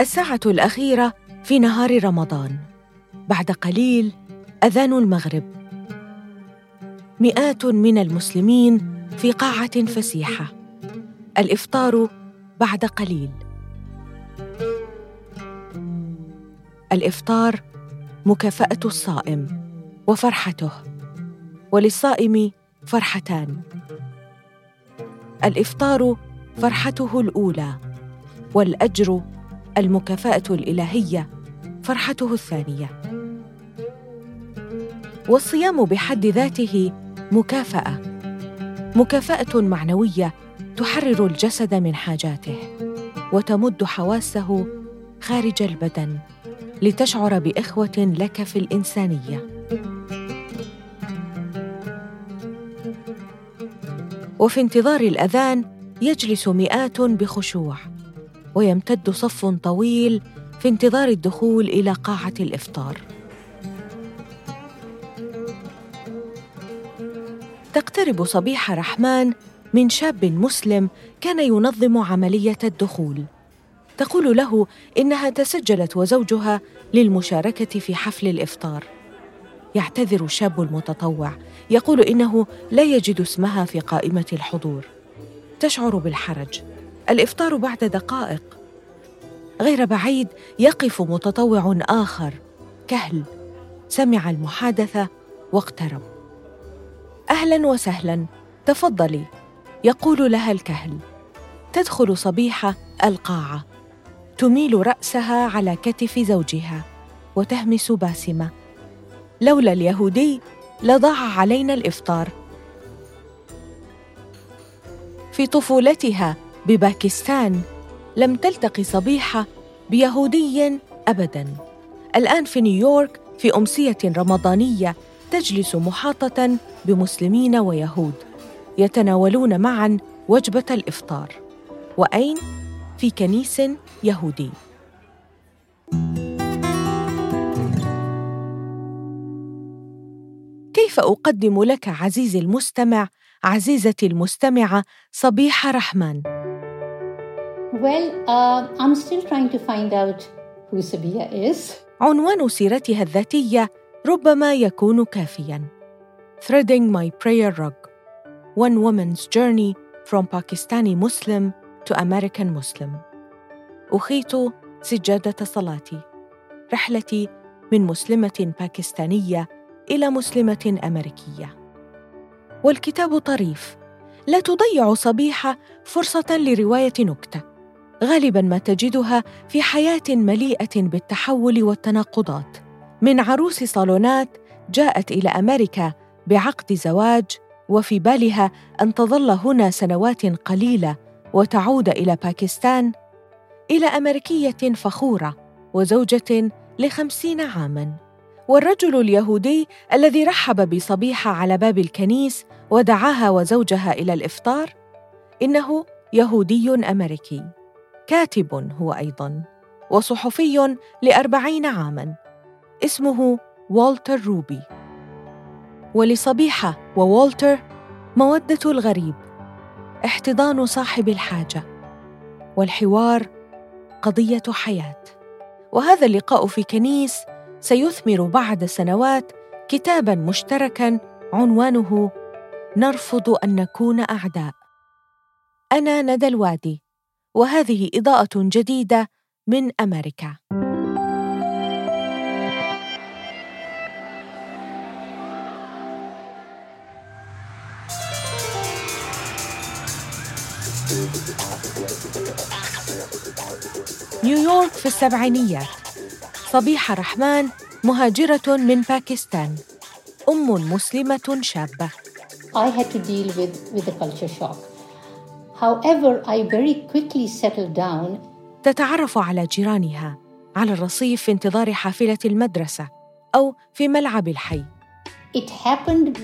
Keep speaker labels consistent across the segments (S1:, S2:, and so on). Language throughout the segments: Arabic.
S1: الساعة الأخيرة في نهار رمضان. بعد قليل أذان المغرب. مئات من المسلمين في قاعة فسيحة. الإفطار بعد قليل. الإفطار مكافأة الصائم وفرحته وللصائم فرحتان. الإفطار فرحته الأولى والأجر المكافأة الإلهية فرحته الثانية. والصيام بحد ذاته مكافأة مكافأة معنوية تحرر الجسد من حاجاته وتمد حواسه خارج البدن لتشعر بإخوة لك في الإنسانية. وفي انتظار الأذان يجلس مئات بخشوع. ويمتد صف طويل في انتظار الدخول إلى قاعة الإفطار. تقترب صبيحه رحمن من شاب مسلم كان ينظم عملية الدخول. تقول له إنها تسجلت وزوجها للمشاركة في حفل الإفطار. يعتذر الشاب المتطوع يقول إنه لا يجد اسمها في قائمة الحضور. تشعر بالحرج. الإفطار بعد دقائق. غير بعيد يقف متطوع آخر. كهل. سمع المحادثة واقترب. أهلا وسهلا. تفضلي. يقول لها الكهل. تدخل صبيحه القاعة. تميل رأسها على كتف زوجها. وتهمس باسمة. لولا اليهودي لضاع علينا الإفطار. في طفولتها بباكستان لم تلتقي صبيحة بيهودي ابدا. الآن في نيويورك في أمسية رمضانية تجلس محاطة بمسلمين ويهود يتناولون معا وجبة الإفطار. وأين؟ في كنيس يهودي. كيف أقدم لك عزيزي المستمع عزيزتي المستمعة صبيحة رحمن؟
S2: Well, uh, I'm still trying to find out who Sabia is.
S1: عنوان سيرتها الذاتية ربما يكون كافياً. Threading my prayer rug. One woman's journey from Pakistani Muslim to American Muslim. أخيط سجادة صلاتي. رحلتي من مسلمة باكستانية إلى مسلمة أمريكية. والكتاب طريف. لا تضيع صبيحة فرصة لرواية نكتة. غالبا ما تجدها في حياة مليئة بالتحول والتناقضات. من عروس صالونات جاءت إلى أمريكا بعقد زواج وفي بالها أن تظل هنا سنوات قليلة وتعود إلى باكستان إلى أمريكية فخورة وزوجة لخمسين عاما. والرجل اليهودي الذي رحب بصبيحة على باب الكنيس ودعاها وزوجها إلى الإفطار إنه يهودي أمريكي. كاتب هو أيضاً وصحفي لأربعين عاماً اسمه والتر روبي. ولصبيحة ووالتر مودة الغريب احتضان صاحب الحاجة والحوار قضية حياة. وهذا اللقاء في كنيس سيثمر بعد سنوات كتابا مشتركا عنوانه نرفض أن نكون أعداء أنا ندى الوادي. وهذه إضاءة جديدة من أمريكا. نيويورك في السبعينيات صبيحة رحمن مهاجرة من باكستان أم مسلمة شابة
S2: I had to deal with, with the culture shock. However, I very quickly settled down.
S1: تتعرف على جيرانها على الرصيف في انتظار حافلة المدرسة أو في ملعب الحي.
S2: It happened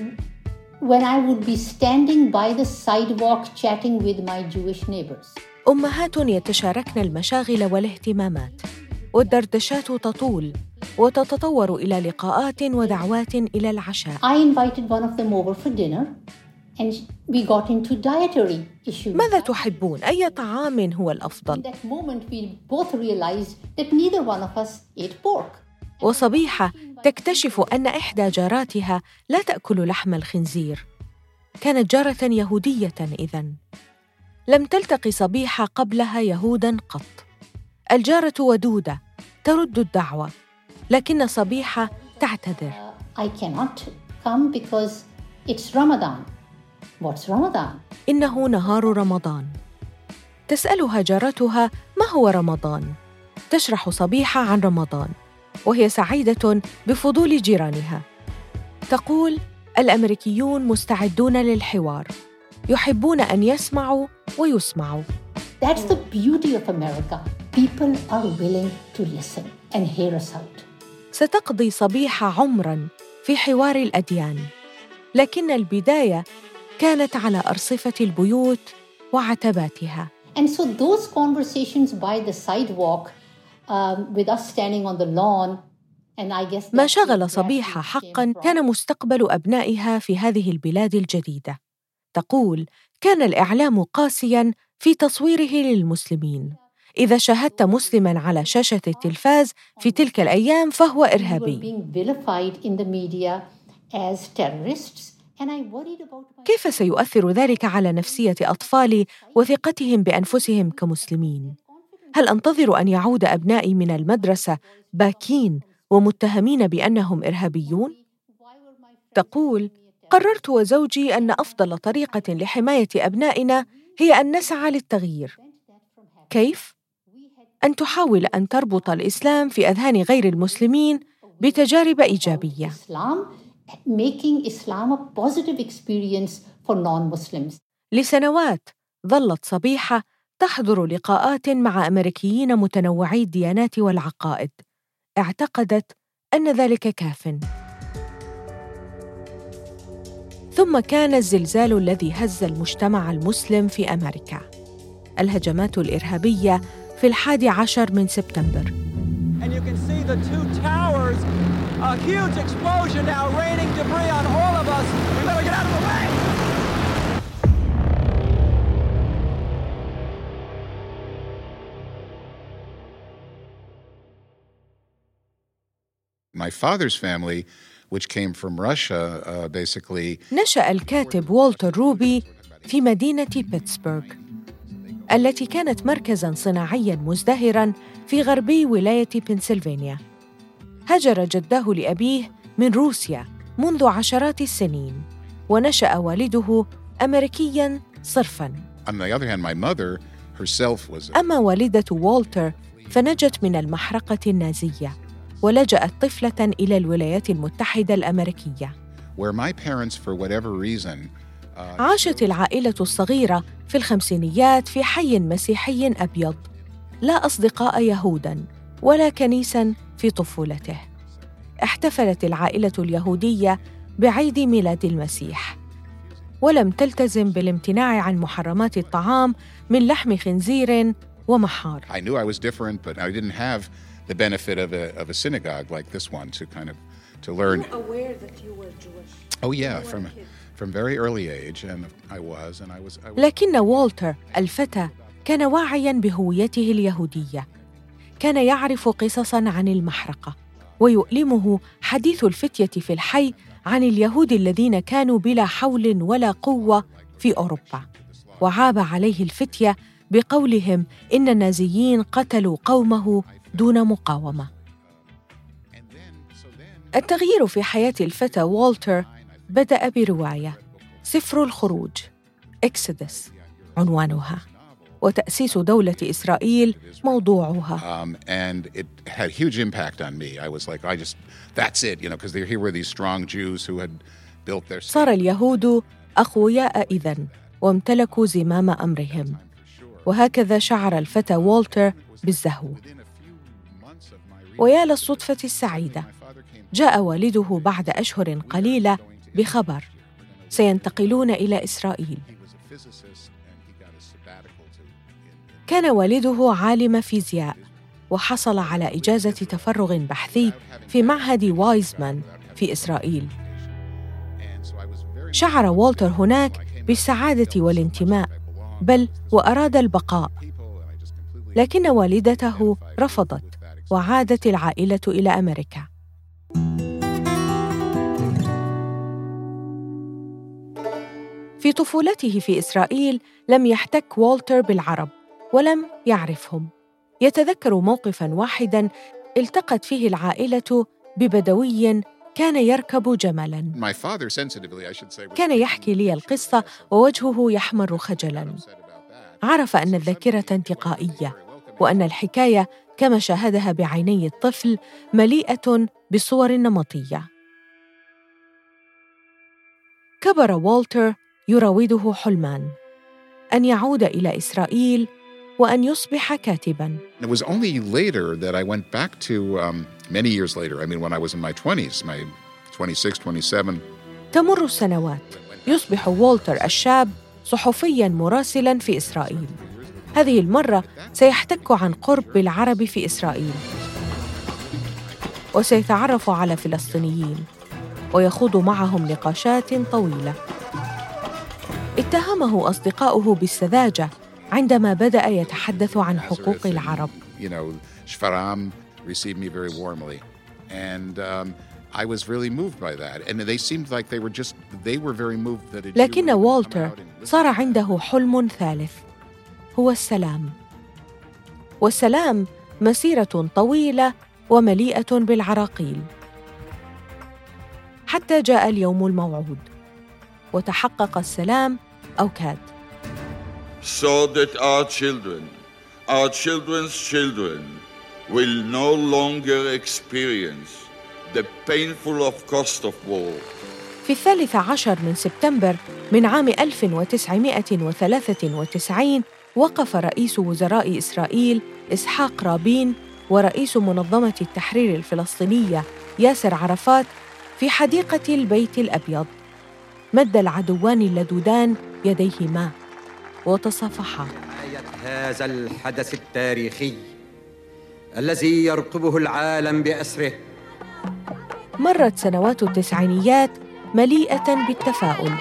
S2: when I would be standing by the sidewalk chatting with my Jewish neighbors.
S1: أمهات يتشاركن المشاغل والاهتمامات والدردشات تطول وتتطور إلى لقاءات ودعوات إلى العشاء.
S2: I invited one of them over for dinner
S1: ماذا تحبون؟ أي طعام هو الأفضل؟ وصبيحة تكتشف أن إحدى جاراتها لا تأكل لحم الخنزير. كانت جارة يهودية إذن. لم تلتقي صبيحة قبلها يهودا قط. الجارة ودودة ترد الدعوة. لكن صبيحة تعتذر.
S2: Uh, I cannot come because it's Ramadan. What's Ramadan?
S1: إنه نهار رمضان تسألها جارتها ما هو رمضان تشرح صبيحة عن رمضان وهي سعيدة بفضول جيرانها تقول الأمريكيون مستعدون للحوار يحبون أن يسمعوا ويسمعوا
S2: That's the beauty of America. People are willing to listen and hear us out.
S1: ستقضي صبيحة عمراً في حوار الأديان لكن البداية كانت على أرصفة البيوت وعتباتها.
S2: And so those conversations by the sidewalk, um, with us standing on the lawn,
S1: ما شغل صبيحة حقا. كان مستقبل أبنائها في هذه البلاد الجديدة. تقول كان الإعلام قاسيا في تصويره للمسلمين. إذا شاهدت مسلما على شاشة التلفاز في تلك الأيام فهو إرهابي. كيف سيؤثر ذلك على نفسية أطفالي وثقتهم بأنفسهم كمسلمين؟ هل أنتظر أن يعود أبنائي من المدرسة باكين ومتهمين بأنهم إرهابيون؟ تقول قررت وزوجي أن أفضل طريقة لحماية أبنائنا هي أن نسعى للتغيير كيف؟ أن تحاول أن تربط الإسلام في أذهان غير المسلمين بتجارب إيجابية
S2: Making Islam a positive experience for non-Muslims.
S1: لسنوات ظلت صبيحة تحضر لقاءات مع أمريكيين متنوعي الديانات والعقائد. اعتقدت أن ذلك كاف. ثم كان الزلزال الذي هز المجتمع المسلم في أمريكا. الهجمات الإرهابية في الحادي عشر من سبتمبر.
S3: A huge explosion now raining debris on all of us. We better get out of the way.
S4: My father's family, which came from Russia, uh, basically
S1: نشأ الكاتب والتر روبي في مدينة بيتسبرغ التي كانت مركزاً صناعياً مزدهراً في غربي ولاية بنسلفانيا. هاجر جداه لأبيه من روسيا منذ عشرات السنين، ونشأ والده أمريكياً صرفاً. أما والدة والتر فنجت من المحرقة النازية، ولجأت طفلة إلى الولايات المتحدة الأمريكية.
S4: uh,
S1: عاشت العائلة الصغيرة في الخمسينيات في حي مسيحي أبيض لا أصدقاء يهوداً ولا كنيساً في طفولته احتفلت العائلة اليهودية بعيد ميلاد المسيح ولم تلتزم بالامتناع عن محرمات الطعام من لحم خنزير ومحار
S4: I knew I was different, but I didn't have the benefit of a, of a synagogue like this one to kind of to learn.
S5: aware that you were Jewish?
S4: Oh yeah, from from very early age, and I was, and I was. I was
S1: لكن والتر الفتى كان واعيا بهويته اليهوديه كان يعرف قصصا عن المحرقة ويؤلمه حديث الفتية في الحي عن اليهود الذين كانوا بلا حول ولا قوة في أوروبا. وعاب عليه الفتية بقولهم إن النازيين قتلوا قومه دون مقاومة. التغيير في حياة الفتى والتر بدأ برواية سفر الخروج اكسدس عنوانها. وتأسيس دولة إسرائيل موضوعها.
S4: Um.
S1: صار اليهود أقوياء اذا وامتلكوا زمام أمرهم. وهكذا شعر الفتى والتر بالزهو. ويا للصدفة السعيدة جاء والده بعد أشهر قليلة بخبر سينتقلون إلى إسرائيل. كان والده عالم فيزياء وحصل على إجازة تفرغ بحثي في معهد وايزمان في إسرائيل. شعر والتر هناك بالسعادة والانتماء بل وأراد البقاء. لكن والدته رفضت وعادت العائلة إلى أمريكا. في طفولته في إسرائيل لم يحتك والتر بالعرب. ولم يعرفهم. يتذكر موقفا واحدا التقت فيه العائلة ببدوي كان يركب جملا. كان يحكي لي القصة ووجهه يحمر خجلا. عرف أن الذاكرة انتقائية وأن الحكاية كما شاهدها بعيني الطفل مليئة بصور نمطية. كبر والتر يراوده حلمان. أن يعود إلى إسرائيل وأن يصبح كاتبا.
S4: It was only later that I went back to um, many years later. I mean, when I was in my 20s, my 26, 27.
S1: تمر السنوات. يصبح والتر الشاب صحفيا مراسلا في إسرائيل. هذه المرة سيحتك عن قرب بالعرب في إسرائيل. وسيتعرف على فلسطينيين. ويخوض معهم نقاشات طويلة. اتهمه أصدقاؤه بالسذاجة عندما بدأ يتحدث عن حقوق العرب. لكن والتر صار عنده حلم ثالث هو السلام. والسلام مسيرة طويلة ومليئة بالعراقيل. حتى جاء اليوم الموعود وتحقق السلام أو كاد
S6: so that our children, our children's children, will no longer experience the painful of cost of war.
S1: في الثالث عشر من سبتمبر من عام 1993 وقف رئيس وزراء إسرائيل إسحاق رابين ورئيس منظمة التحرير الفلسطينية ياسر عرفات في حديقة البيت الأبيض مد العدوان اللدودان يديهما وتصافحا.
S7: هذا الحدث التاريخي الذي يرقبه العالم بأسره.
S1: مرت سنوات التسعينيات مليئة بالتفاؤل.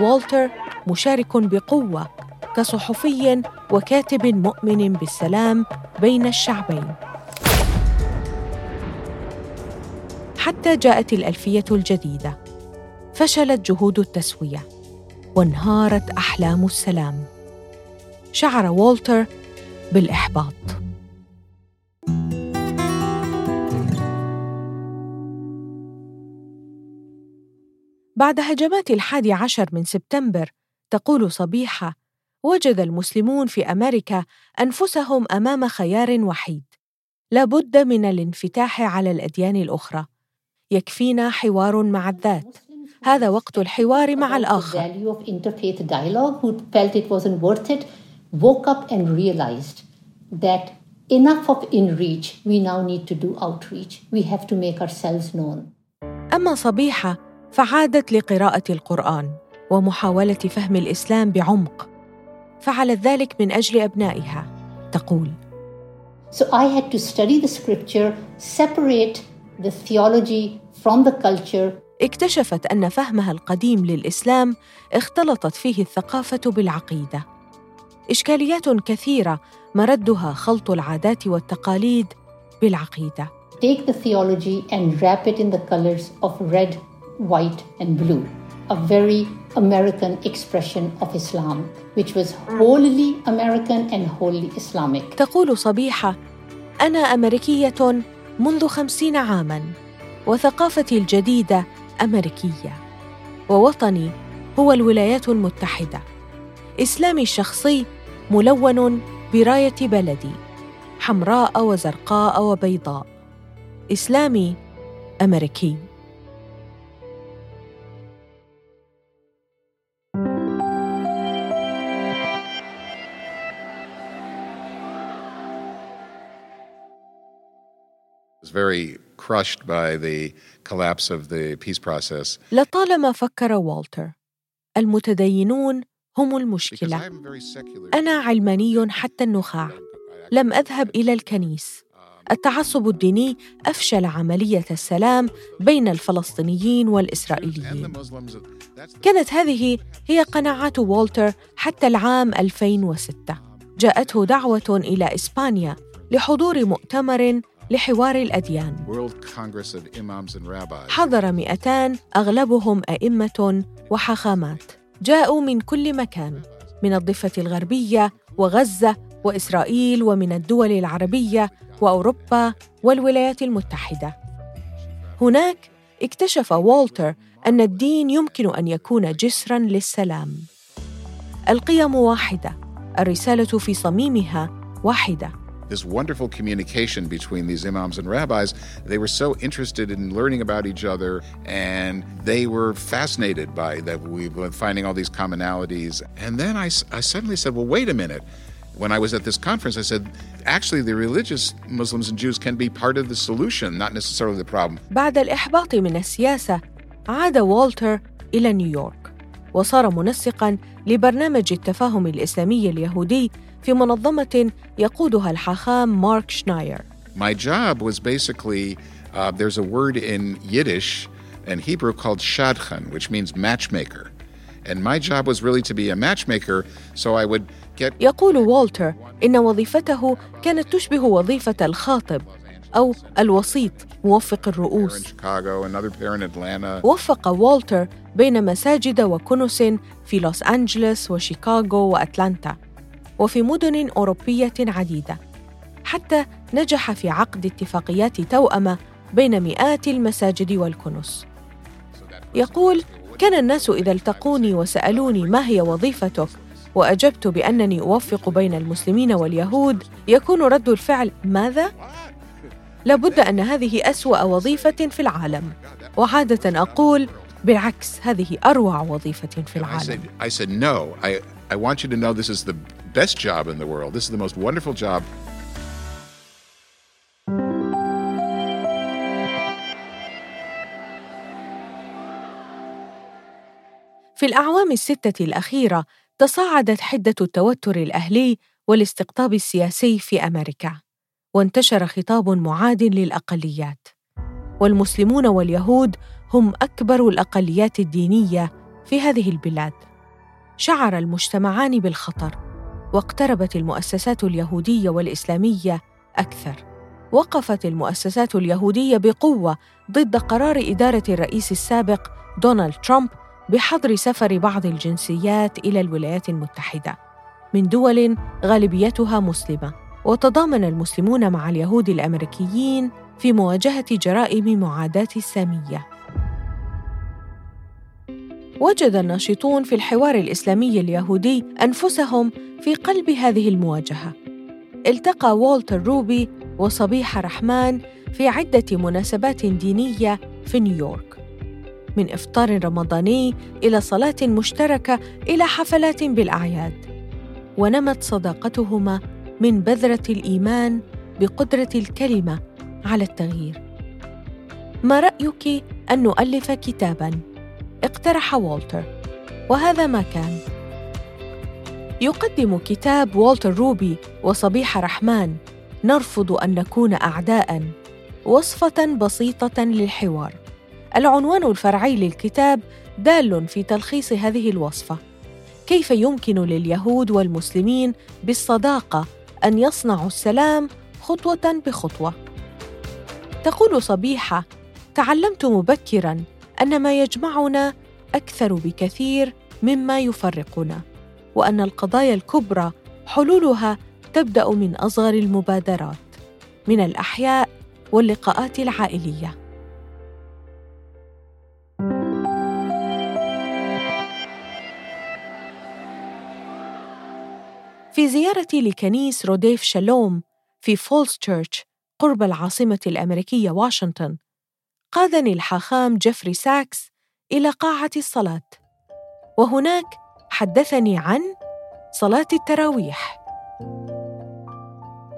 S1: والتر مشارك بقوة كصحفي وكاتب مؤمن بالسلام بين الشعبين. حتى جاءت الألفية الجديدة فشلت جهود التسوية وانهارت أحلام السلام. شعر والتر بالإحباط. بعد هجمات الحادي عشر من سبتمبر تقول صبيحة وجد المسلمون في أمريكا أنفسهم أمام خيار وحيد. لا بد من الانفتاح على الأديان الأخرى. يكفينا حوار مع الذات. هذا وقت الحوار مع الآخر.
S2: Woke up and realized that enough of in reach, we now need to do outreach. We have to make ourselves known.
S1: أما صبيحة فعادت لقراءة القرآن ومحاولة فهم الإسلام بعمق فعلت ذلك من أجل أبنائها تقول
S2: So I had to study the scripture, separate the theology from the culture,
S1: اكتشفت أن فهمها القديم للإسلام اختلطت فيه الثقافة بالعقيدة إشكاليات كثيرة مردها خلط العادات والتقاليد بالعقيدة
S2: take the theology and wrap it in the colors of red, white, and blue. A very American expression of Islam, which was wholly American and wholly Islamic.
S1: تقول صبيحة أنا أمريكية منذ خمسين عاماً وثقافتي الجديدة أمريكية ووطني هو الولايات المتحدة إسلامي الشخصي ملون براية بلدي حمراء وزرقاء وبيضاء إسلامي أمريكي
S4: very crushed by the collapse of the peace process.
S1: لطالما فكر والتر المتدينون هم المشكلة. أنا علماني حتى النخاع. لم أذهب إلى الكنيس. التعصب الديني أفشل عملية السلام بين الفلسطينيين والإسرائيليين. كانت هذه هي قناعات والتر حتى العام 2006 جاءته دعوة إلى إسبانيا لحضور مؤتمر لحوار الأديان. حضر مئتان أغلبهم أئمة وحاخامات جاءوا من كل مكان من الضفة الغربية وغزة وإسرائيل ومن الدول العربية وأوروبا والولايات المتحدة. هناك اكتشف والتر أن الدين يمكن أن يكون جسراً للسلام. القيم واحدة الرسالة في صميمها واحدة.
S4: this wonderful communication between these imams and rabbis. They were so interested in learning about each other, and they were fascinated by that. We were finding all these commonalities, and then I, I suddenly said, "Well, wait a minute." When I was at this conference, I said, actually, the religious Muslims and Jews can be part of the solution, not necessarily the problem.
S1: بعد الإحباط من السياسة، عاد والتر إلى نيويورك، وصار منسقاً لبرنامج التفاهم الإسلامي اليهودي في منظمة يقودها الحاخام مارك شناير.
S4: My job was basically uh, there's a word in Yiddish and Hebrew called shadchan, which means matchmaker. And my job was really to be a matchmaker, so I would get
S1: يقول والتر إن وظيفته كانت تشبه وظيفة الخاطب أو الوسيط موفق الرؤوس وفق والتر بين مساجد وكنس في لوس أنجلوس وشيكاغو وأتلانتا وفي مدن أوروبية عديدة. حتى نجح في عقد اتفاقيات توأمة بين مئات المساجد والكنس يقول كان الناس إذا التقوني وسألوني ما هي وظيفتك وأجبت بأنني أوفق بين المسلمين واليهود يكون رد الفعل ماذا؟ لابد أن هذه أسوأ وظيفة في العالم. وعادة أقول بالعكس هذه أروع وظيفة في العالم.
S4: I said, no, I, I want you to know this is the best job in the world. This is the most wonderful job.
S1: في الأعوام الستة الأخيرة تصاعدت حدة التوتر الأهلي والاستقطاب السياسي في أمريكا، وانتشر خطاب معاد للأقليات، والمسلمون واليهود هم أكبر الأقليات الدينية في هذه البلاد. شعر المجتمعان بالخطر واقتربت المؤسسات اليهودية والإسلامية أكثر. وقفت المؤسسات اليهودية بقوة ضد قرار إدارة الرئيس السابق دونالد ترامب بحظر سفر بعض الجنسيات إلى الولايات المتحدة من دول غالبيتها مسلمة. وتضامن المسلمون مع اليهود الأمريكيين في مواجهة جرائم معاداة السامية. وجد الناشطون في الحوار الإسلامي اليهودي أنفسهم في قلب هذه المواجهة. التقى والتر روبي وصبيح رحمن في عدة مناسبات دينية في نيويورك. من إفطار رمضاني إلى صلاة مشتركة إلى حفلات بالأعياد. ونمت صداقتهما من بذرة الإيمان بقدرة الكلمة على التغيير. ما رأيك أن نؤلف كتابا؟ اقترح والتر. وهذا ما كان. يقدم كتاب والتر روبي وصبيح رحمن. نرفض أن نكون اعداء. وصفة بسيطة للحوار. العنوان الفرعي للكتاب دال في تلخيص هذه الوصفة. كيف يمكن لليهود والمسلمين بالصداقة أن يصنعوا السلام خطوة بخطوة؟ تقول صبيحة تعلمت مبكرا أن ما يجمعنا أكثر بكثير مما يفرقنا وأن القضايا الكبرى حلولها تبدأ من أصغر المبادرات من الأحياء واللقاءات العائلية. في زيارتي لكنيس روديف شالوم في فولز تشيرش قرب العاصمة الأمريكية واشنطن قادني الحاخام جيفري ساكس إلى قاعة الصلاة وهناك حدثني عن صلاة التراويح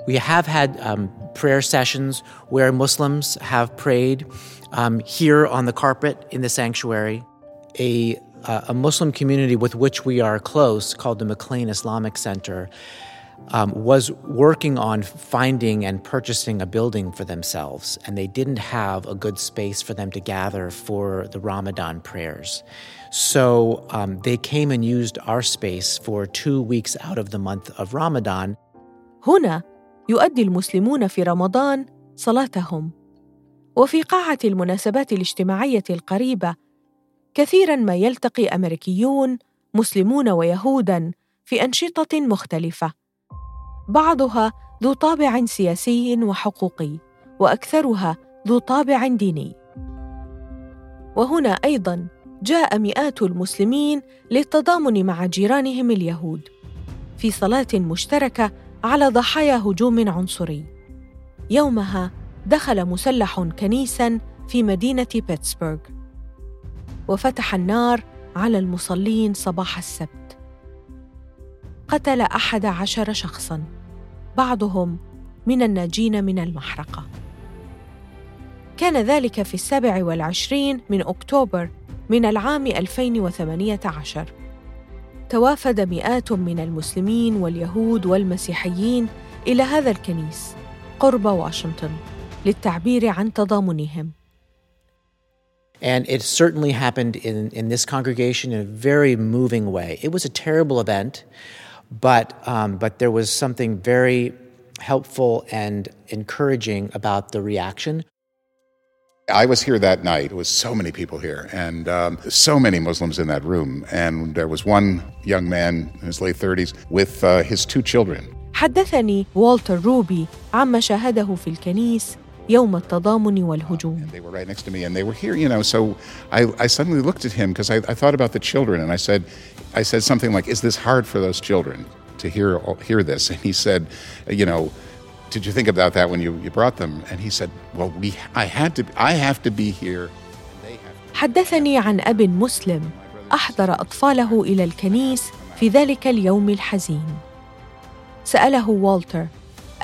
S8: We have had um, prayer sessions where Muslims have prayed um, here on the carpet in the sanctuary. A, uh, a Muslim community with which we are close, called the McLean Islamic Center, um, was working on finding and purchasing a building for themselves, and they didn't have a good space for them to gather for the Ramadan prayers. So um, they came and used our space for two weeks out of the month of Ramadan.
S1: هنا يؤدي المسلمون في رمضان صلاتهم وفي قاعة المناسبات الاجتماعية القريبة كثيرا ما يلتقي أمريكيون مسلمون ويهودا في أنشطة مختلفة بعضها ذو طابع سياسي وحقوقي وأكثرها ذو طابع ديني. وهنا أيضا جاء مئات المسلمين للتضامن مع جيرانهم اليهود في صلاة مشتركة على ضحايا هجوم عنصري. يومها دخل مسلح كنيسا في مدينة بيتسبرغ. وفتح النار على المصلين صباح السبت. قتل أحد عشر شخصا. بعضهم من الناجين من المحرقة كان ذلك في السابع والعشرين من أكتوبر من العام 2018 توافد مئات من المسلمين واليهود والمسيحيين إلى هذا الكنيس قرب واشنطن للتعبير عن تضامنهم
S8: And it certainly happened in, in this congregation in a very moving way. It was a terrible event. But, um, but there was something very helpful and encouraging about the reaction.
S4: I was here that night. It was so many people here, and um, so many Muslims in that room. And there was one young man in his late 30s with uh, his two children.
S1: حدثني والتر روبي عما شاهده في الكنيس يوم التضامن والهجوم.
S4: And they were right next to me, and they were here, you know. So I, I suddenly looked at him because I, I thought about the children, and I said, I said something like, "Is this hard for those children to hear hear this?" And he said, "You know." Did you think about that when you, you brought them? And he said, Well, we, I, had to, I have to be here.
S1: حدثني عن أب مسلم أحضر أطفاله إلى الكنيس في ذلك اليوم الحزين. سأله والتر: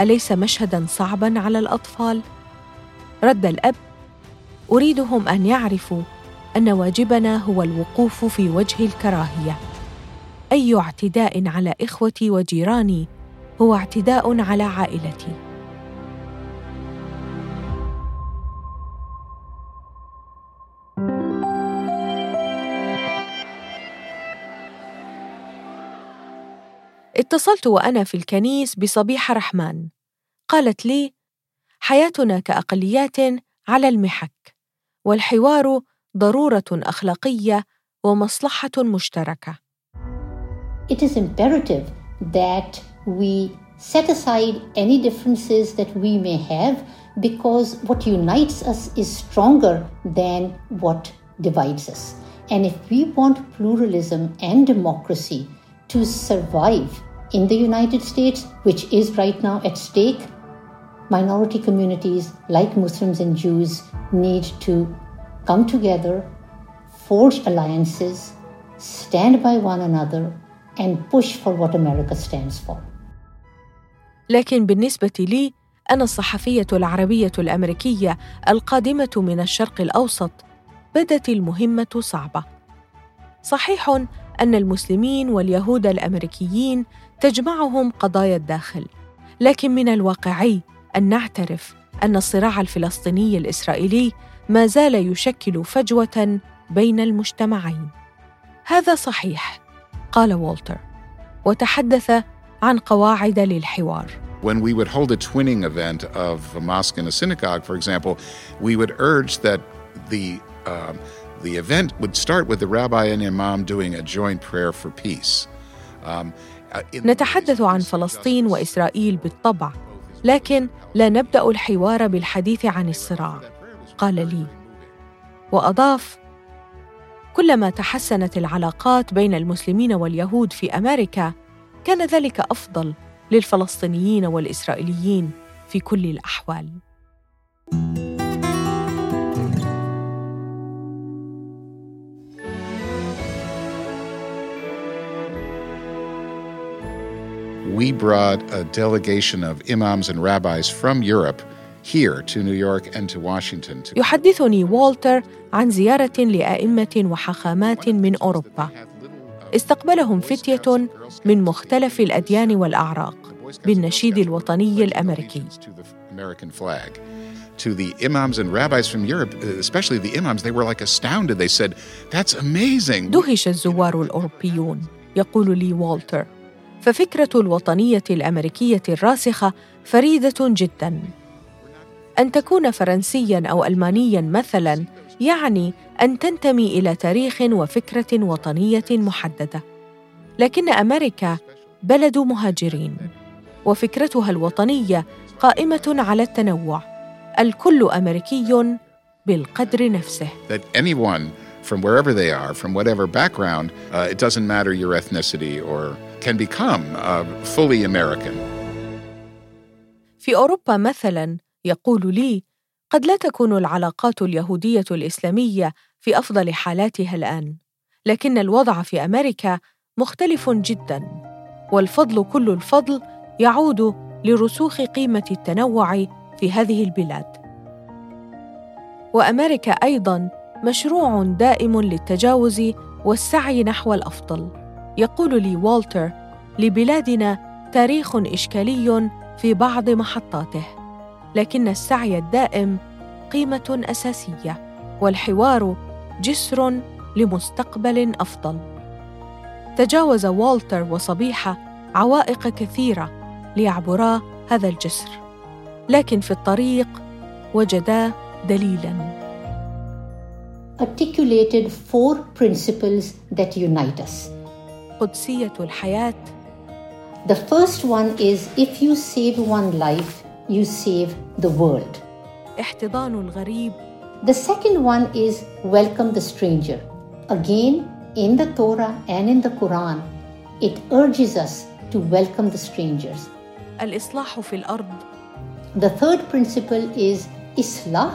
S1: أليس مشهدا صعبا على الأطفال؟ رد الأب: أريدهم أن يعرفوا أن واجبنا هو الوقوف في وجه الكراهية. أي اعتداء على إخوتي وجيراني هو اعتداء على عائلتي اتصلت وأنا في الكنيس بصبيحة رحمن قالت لي حياتنا كاقليات على المحك والحوار ضروره اخلاقيه ومصلحه مشتركه
S2: it is imperative that we set aside any differences that we may have because what unites us is stronger than what divides us. And if we want pluralism and democracy to survive in the United States, which is right now at stake, minority communities like Muslims and Jews need to come together, forge alliances, stand by one another, and push for what America stands for.
S1: لكن بالنسبة لي أنا الصحفية العربية الأمريكية القادمة من الشرق الأوسط بدت المهمة صعبة. صحيح أن المسلمين واليهود الأمريكيين تجمعهم قضايا الداخل، لكن من الواقعي أن نعترف أن الصراع الفلسطيني الإسرائيلي ما زال يشكل فجوة بين المجتمعين. هذا صحيح قال والتر وتحدث عن قواعد للحوار
S4: When we would hold a twinning event of a mosque and a synagogue, for example, we would urge that the um, the event would start with the rabbi and imam doing a joint prayer for peace. Um,
S1: نتحدث عن فلسطين وإسرائيل بالطبع لكن لا نبدأ الحوار بالحديث عن الصراع. قال لي وأضاف كلما تحسنت العلاقات بين المسلمين واليهود في أمريكا كان ذلك أفضل للفلسطينيين والإسرائيليين في كل الأحوال.
S4: We brought a delegation of imams and rabbis from Europe here to New York and to Washington. To
S1: يحدثني والتر عن زيارة لأئمة وحخامات من أوروبا. استقبلهم فتية من مختلف الأديان والأعراق، بالنشيد الوطني الأمريكي
S4: to the imams and rabbis from Europe, especially the imams, they were like astounded. They said, That's amazing.
S1: دهش الزوار الأوروبيون يقول لي والتر ففكرة الوطنية الأمريكية الراسخة فريدة جدا. أن تكون فرنسيا أو ألمانيا مثلا يعني أن تنتمي إلى تاريخ وفكرة وطنية محددة. لكن أمريكا بلد مهاجرين وفكرتها الوطنية قائمة على التنوع. الكل أمريكي بالقدر نفسه.
S4: That anyone from wherever they are, from whatever background, uh, it doesn't matter your ethnicity or can become uh, fully American.
S1: في أوروبا مثلا يقول لي قد لا تكون العلاقات اليهودية الإسلامية في أفضل حالاتها الآن لكن الوضع في أمريكا مختلف جدا والفضل كل الفضل يعود لرسوخ قيمة التنوع في هذه البلاد وأمريكا أيضا مشروع دائم للتجاوز والسعي نحو الأفضل يقول لي والتر لبلادنا تاريخ إشكالي في بعض محطاته لكن السعي الدائم قيمة أساسية والحوار جسر لمستقبل أفضل تجاوز والتر وصبيحة عوائق كثيرة ليعبرا هذا الجسر لكن في الطريق وجدا دليلا
S2: articulated four principles that unite us.
S1: قدسية الحياة
S2: The first one is if you save one life, you save the world.
S1: احتضان الغريب
S2: The second one is welcome the stranger. Again, in the Torah and in the Quran, it urges us to welcome the strangers.
S1: الإصلاح في الأرض
S2: The third principle is Islah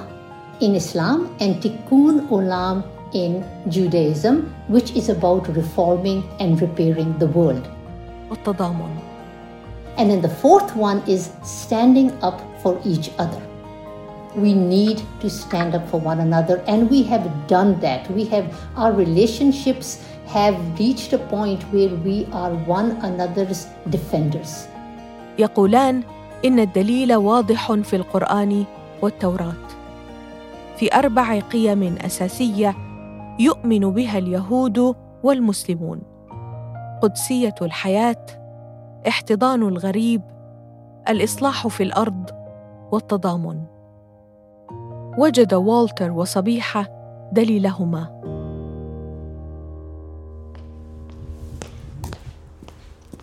S2: in Islam and Tikkun Olam in Judaism, which is about reforming and repairing the world.
S1: والتضامن
S2: And then the fourth one is standing up for each other. We need to stand up for one another, and we have done that. We have our relationships have reached a point where we are one another's defenders.
S1: يقولان إن الدليل واضح في القرآن والتوراة في أربع قيم أساسية يؤمن بها اليهود والمسلمون. قدسية الحياة احتضان الغريب الإصلاح في الأرض والتضامن. وجد والتر وصبيحة دليلهما.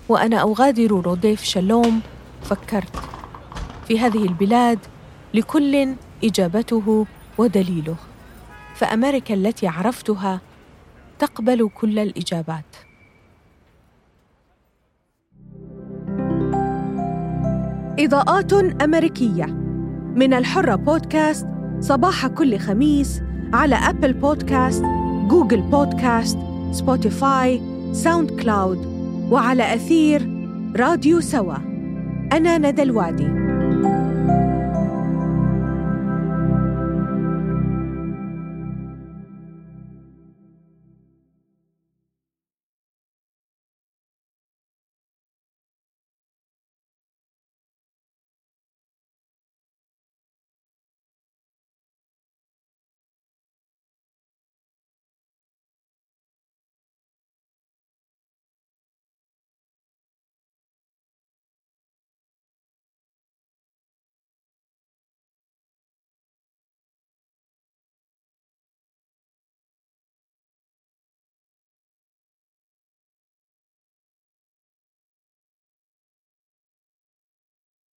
S1: وأنا أغادر روديف شالوم فكرت في هذه البلاد لكل إجابته ودليله. فأمريكا التي عرفتها تقبل كل الإجابات. إضاءات أمريكية من الحرة بودكاست صباح كل خميس على أبل بودكاست، جوجل بودكاست، سبوتيفاي، ساوند كلاود وعلى أثير راديو سوا. أنا ندى الوادي.